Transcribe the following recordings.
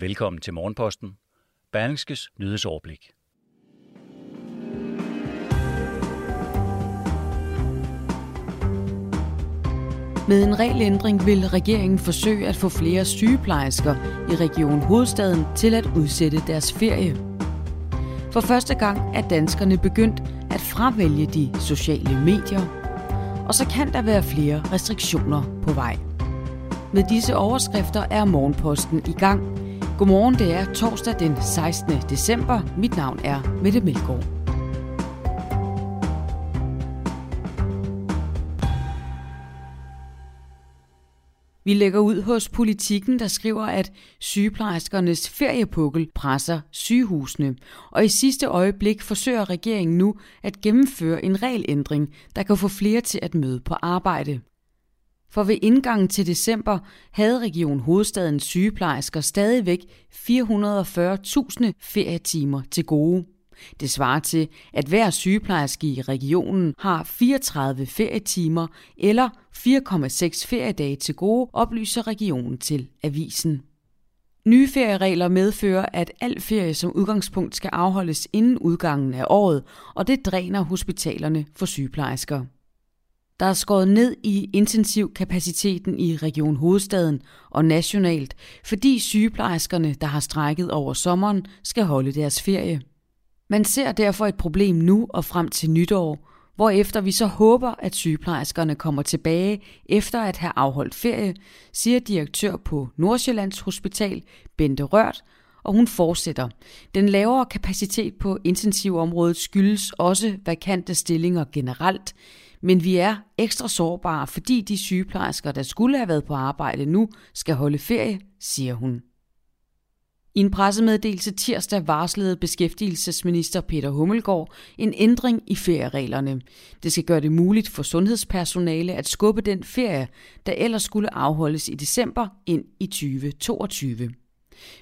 Velkommen til Morgenposten. Berlingskes nyhedsoverblik. Med en regelændring vil regeringen forsøge at få flere sygeplejersker i Region Hovedstaden til at udsætte deres ferie. For første gang er danskerne begyndt at fravælge de sociale medier, og så kan der være flere restriktioner på vej. Med disse overskrifter er Morgenposten i gang. Godmorgen, det er torsdag den 16. december. Mit navn er Mette Melgaard. Vi lægger ud hos politikken, der skriver, at sygeplejerskernes feriepukkel presser sygehusene. Og i sidste øjeblik forsøger regeringen nu at gennemføre en regelændring, der kan få flere til at møde på arbejde. For ved indgangen til december havde Region Hovedstadens sygeplejersker stadigvæk 440.000 ferietimer til gode. Det svarer til, at hver sygeplejerske i regionen har 34 ferietimer eller 4,6 feriedage til gode, oplyser regionen til avisen. Nye ferieregler medfører, at al ferie som udgangspunkt skal afholdes inden udgangen af året, og det dræner hospitalerne for sygeplejersker. Der er skåret ned i intensivkapaciteten i Region Hovedstaden og nationalt, fordi sygeplejerskerne, der har strækket over sommeren, skal holde deres ferie. Man ser derfor et problem nu og frem til nytår, hvorefter vi så håber, at sygeplejerskerne kommer tilbage efter at have afholdt ferie, siger direktør på Nordsjællands Hospital, Bente Rørt, og hun fortsætter. Den lavere kapacitet på intensivområdet skyldes også vakante stillinger generelt, men vi er ekstra sårbare, fordi de sygeplejersker, der skulle have været på arbejde nu, skal holde ferie, siger hun. I en pressemeddelelse tirsdag varslede beskæftigelsesminister Peter Hummelgaard en ændring i feriereglerne. Det skal gøre det muligt for sundhedspersonale at skubbe den ferie, der ellers skulle afholdes i december ind i 2022.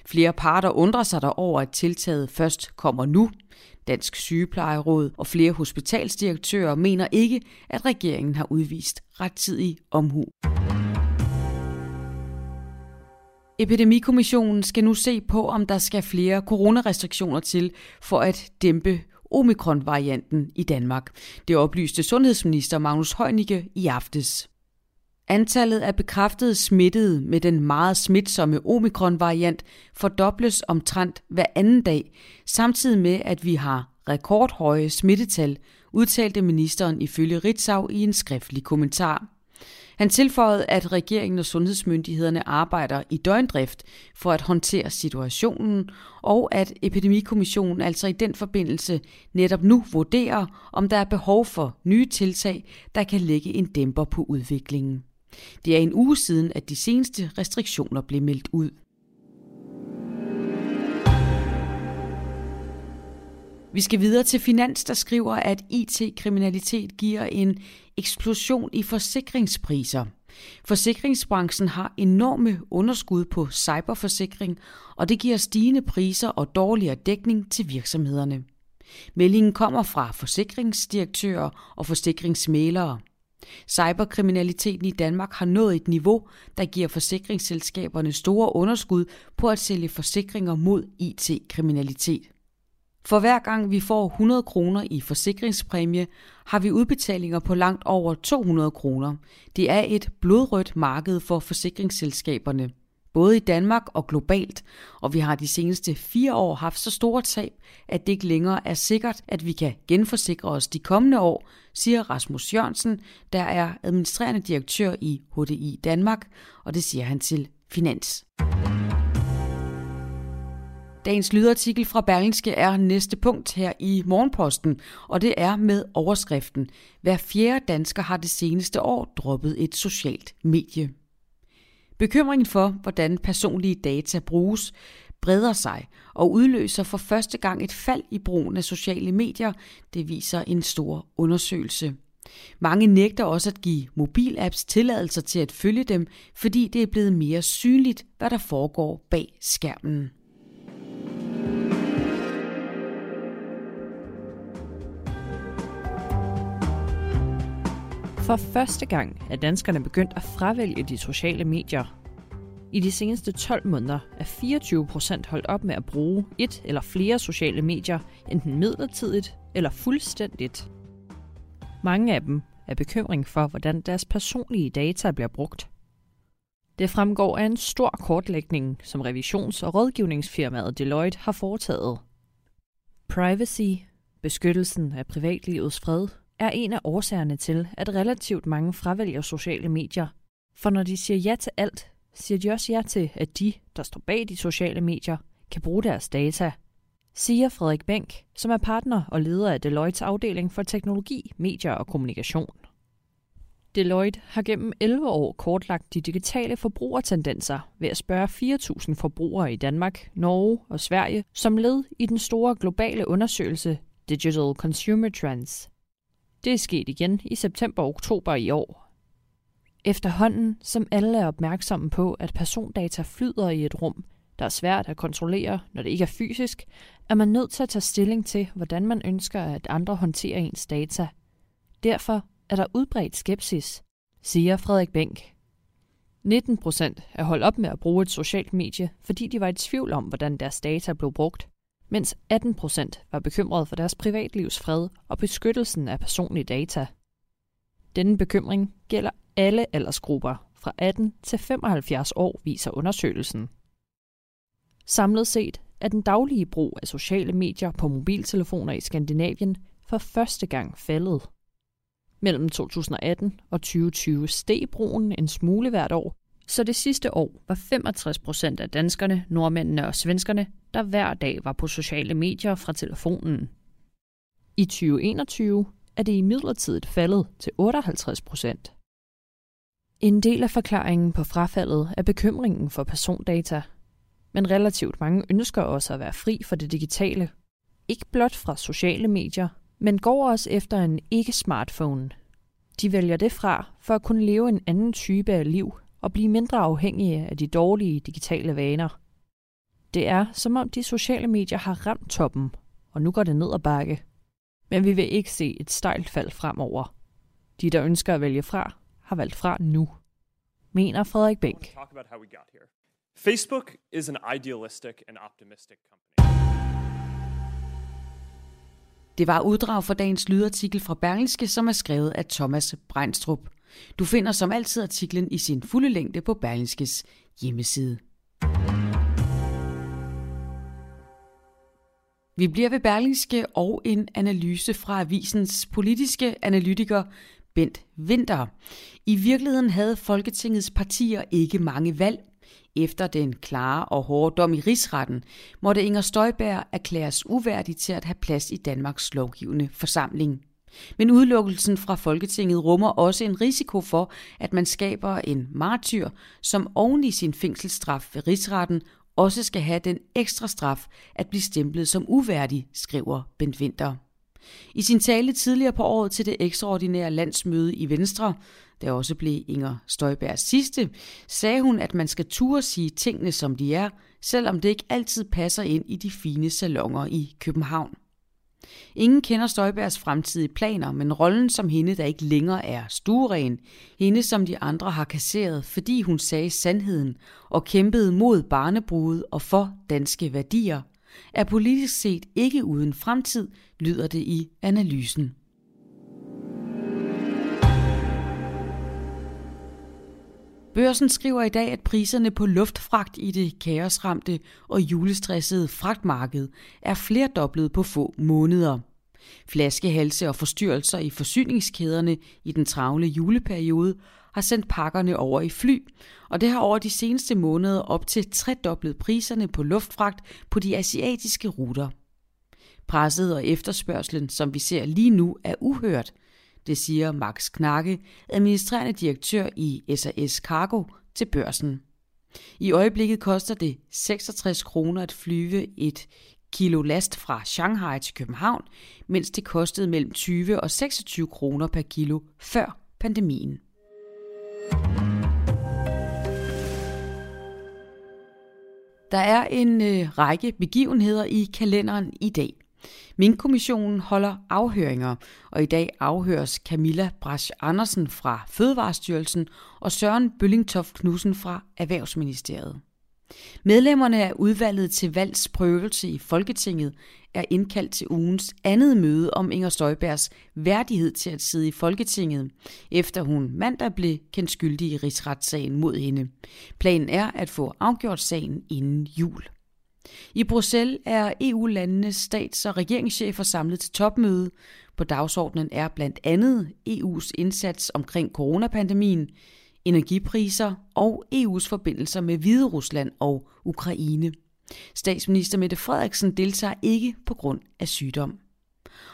Flere parter undrer sig der over, at tiltaget først kommer nu. Dansk Sygeplejeråd og flere hospitalsdirektører mener ikke, at regeringen har udvist rettidig omhu. Epidemikommissionen skal nu se på, om der skal flere coronarestriktioner til for at dæmpe omikron-varianten i Danmark. Det oplyste sundhedsminister Magnus Heunicke i aftes. Antallet af bekræftede smittede med den meget smitsomme omikron-variant fordobles omtrent hver anden dag, samtidig med at vi har rekordhøje smittetal, udtalte ministeren ifølge Ritzau i en skriftlig kommentar. Han tilføjede, at regeringen og sundhedsmyndighederne arbejder i døgndrift for at håndtere situationen, og at epidemikommissionen altså i den forbindelse netop nu vurderer, om der er behov for nye tiltag, der kan lægge en dæmper på udviklingen. Det er en uge siden, at de seneste restriktioner blev meldt ud. Vi skal videre til Finans, der skriver, at IT-kriminalitet giver en eksplosion i forsikringspriser. Forsikringsbranchen har enorme underskud på cyberforsikring, og det giver stigende priser og dårligere dækning til virksomhederne. Meldingen kommer fra forsikringsdirektører og forsikringsmælere. Cyberkriminaliteten i Danmark har nået et niveau, der giver forsikringsselskaberne store underskud på at sælge forsikringer mod IT-kriminalitet. For hver gang vi får 100 kroner i forsikringspræmie, har vi udbetalinger på langt over 200 kroner. Det er et blodrødt marked for forsikringsselskaberne, både i Danmark og globalt, og vi har de seneste fire år haft så store tab, at det ikke længere er sikkert, at vi kan genforsikre os de kommende år, siger Rasmus Jørgensen, der er administrerende direktør i HDI Danmark, og det siger han til Finans. Dagens lydartikel fra Berlingske er næste punkt her i Morgenposten, og det er med overskriften Hver fjerde dansker har det seneste år droppet et socialt medie. Bekymringen for, hvordan personlige data bruges, breder sig og udløser for første gang et fald i brugen af sociale medier, det viser en stor undersøgelse. Mange nægter også at give mobilapps tilladelser til at følge dem, fordi det er blevet mere synligt, hvad der foregår bag skærmen. For første gang er danskerne begyndt at fravælge de sociale medier. I de seneste 12 måneder er 24 procent holdt op med at bruge et eller flere sociale medier, enten midlertidigt eller fuldstændigt. Mange af dem er bekymring for, hvordan deres personlige data bliver brugt. Det fremgår af en stor kortlægning, som revisions- og rådgivningsfirmaet Deloitte har foretaget. Privacy, beskyttelsen af privatlivets fred, er en af årsagerne til, at relativt mange fravælger sociale medier. For når de siger ja til alt, siger de også ja til, at de, der står bag de sociale medier, kan bruge deres data. Siger Frederik Bænk, som er partner og leder af Deloittes afdeling for teknologi, medier og kommunikation. Deloitte har gennem 11 år kortlagt de digitale forbrugertendenser ved at spørge 4.000 forbrugere i Danmark, Norge og Sverige som led i den store globale undersøgelse Digital Consumer Trends. Det er sket igen i september og oktober i år. Efterhånden, som alle er opmærksomme på, at persondata flyder i et rum, der er svært at kontrollere, når det ikke er fysisk, er man nødt til at tage stilling til, hvordan man ønsker, at andre håndterer ens data. Derfor er der udbredt skepsis, siger Frederik Bænk. 19 procent er holdt op med at bruge et socialt medie, fordi de var i tvivl om, hvordan deres data blev brugt mens 18 procent var bekymret for deres privatlivs fred og beskyttelsen af personlige data. Denne bekymring gælder alle aldersgrupper fra 18 til 75 år, viser undersøgelsen. Samlet set er den daglige brug af sociale medier på mobiltelefoner i Skandinavien for første gang faldet. Mellem 2018 og 2020 steg brugen en smule hvert år, så det sidste år var 65 procent af danskerne, nordmændene og svenskerne, der hver dag var på sociale medier fra telefonen. I 2021 er det i midlertidigt faldet til 58 procent. En del af forklaringen på frafaldet er bekymringen for persondata, men relativt mange ønsker også at være fri for det digitale. Ikke blot fra sociale medier, men går også efter en ikke-smartphone. De vælger det fra for at kunne leve en anden type af liv og blive mindre afhængige af de dårlige digitale vaner. Det er, som om de sociale medier har ramt toppen, og nu går det ned ad bakke. Men vi vil ikke se et stejlt fald fremover. De, der ønsker at vælge fra, har valgt fra nu, mener Frederik Bænk. Facebook is an idealistic and optimistic company. Det var uddrag fra dagens lydartikel fra Berlingske, som er skrevet af Thomas Breinstrup. Du finder som altid artiklen i sin fulde længde på Berlingskes hjemmeside. Vi bliver ved Berlingske og en analyse fra avisens politiske analytiker Bent Winter. I virkeligheden havde Folketingets partier ikke mange valg. Efter den klare og hårde dom i rigsretten, måtte Inger Støjberg erklæres uværdig til at have plads i Danmarks lovgivende forsamling. Men udelukkelsen fra Folketinget rummer også en risiko for, at man skaber en martyr, som oven i sin fængselsstraf ved rigsretten også skal have den ekstra straf at blive stemplet som uværdig, skriver Bent Winter. I sin tale tidligere på året til det ekstraordinære landsmøde i Venstre, der også blev Inger Støjbergs sidste, sagde hun, at man skal turde sige tingene som de er, selvom det ikke altid passer ind i de fine salonger i København. Ingen kender Støjbergs fremtidige planer, men rollen som hende, der ikke længere er stueren, hende som de andre har kasseret, fordi hun sagde sandheden og kæmpede mod barnebrudet og for danske værdier, er politisk set ikke uden fremtid, lyder det i analysen. Børsen skriver i dag, at priserne på luftfragt i det kaosramte og julestressede fragtmarked er flerdoblet på få måneder. Flaskehalse og forstyrrelser i forsyningskæderne i den travle juleperiode har sendt pakkerne over i fly, og det har over de seneste måneder op til tredoblet priserne på luftfragt på de asiatiske ruter. Presset og efterspørgselen, som vi ser lige nu, er uhørt – det siger Max Knakke, administrerende direktør i SAS Cargo, til børsen. I øjeblikket koster det 66 kroner at flyve et kilo last fra Shanghai til København, mens det kostede mellem 20 og 26 kroner per kilo før pandemien. Der er en øh, række begivenheder i kalenderen i dag. Minkkommissionen holder afhøringer, og i dag afhøres Camilla Brasch Andersen fra Fødevarestyrelsen og Søren Bøllingtoft Knudsen fra Erhvervsministeriet. Medlemmerne af udvalget til valgsprøvelse i Folketinget er indkaldt til ugens andet møde om Inger Støjbergs værdighed til at sidde i Folketinget, efter hun mandag blev kendt skyldig i rigsretssagen mod hende. Planen er at få afgjort sagen inden jul. I Bruxelles er EU-landenes stats- og regeringschefer samlet til topmøde. På dagsordenen er blandt andet EU's indsats omkring coronapandemien, energipriser og EU's forbindelser med Hvide Rusland og Ukraine. Statsminister Mette Frederiksen deltager ikke på grund af sygdom.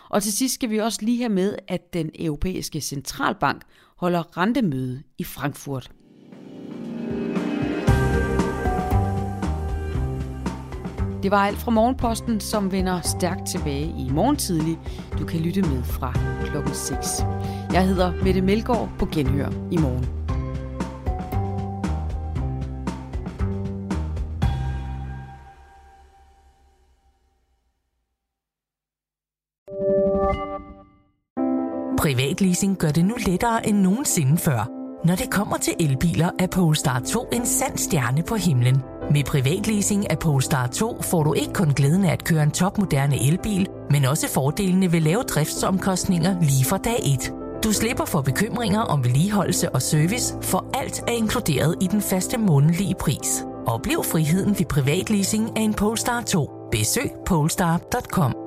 Og til sidst skal vi også lige have med, at den europæiske centralbank holder rentemøde i Frankfurt. Det var alt fra Morgenposten, som vender stærkt tilbage i morgen tidlig. Du kan lytte med fra klokken 6. Jeg hedder Mette Melgaard på Genhør i morgen. Privatleasing gør det nu lettere end nogensinde før. Når det kommer til elbiler, er Polestar 2 en sand stjerne på himlen. Med privatleasing af Polestar 2 får du ikke kun glæden af at køre en topmoderne elbil, men også fordelene ved lave driftsomkostninger lige fra dag 1. Du slipper for bekymringer om vedligeholdelse og service, for alt er inkluderet i den faste månedlige pris. Oplev friheden ved privatleasing af en Polestar 2. Besøg polestar.com.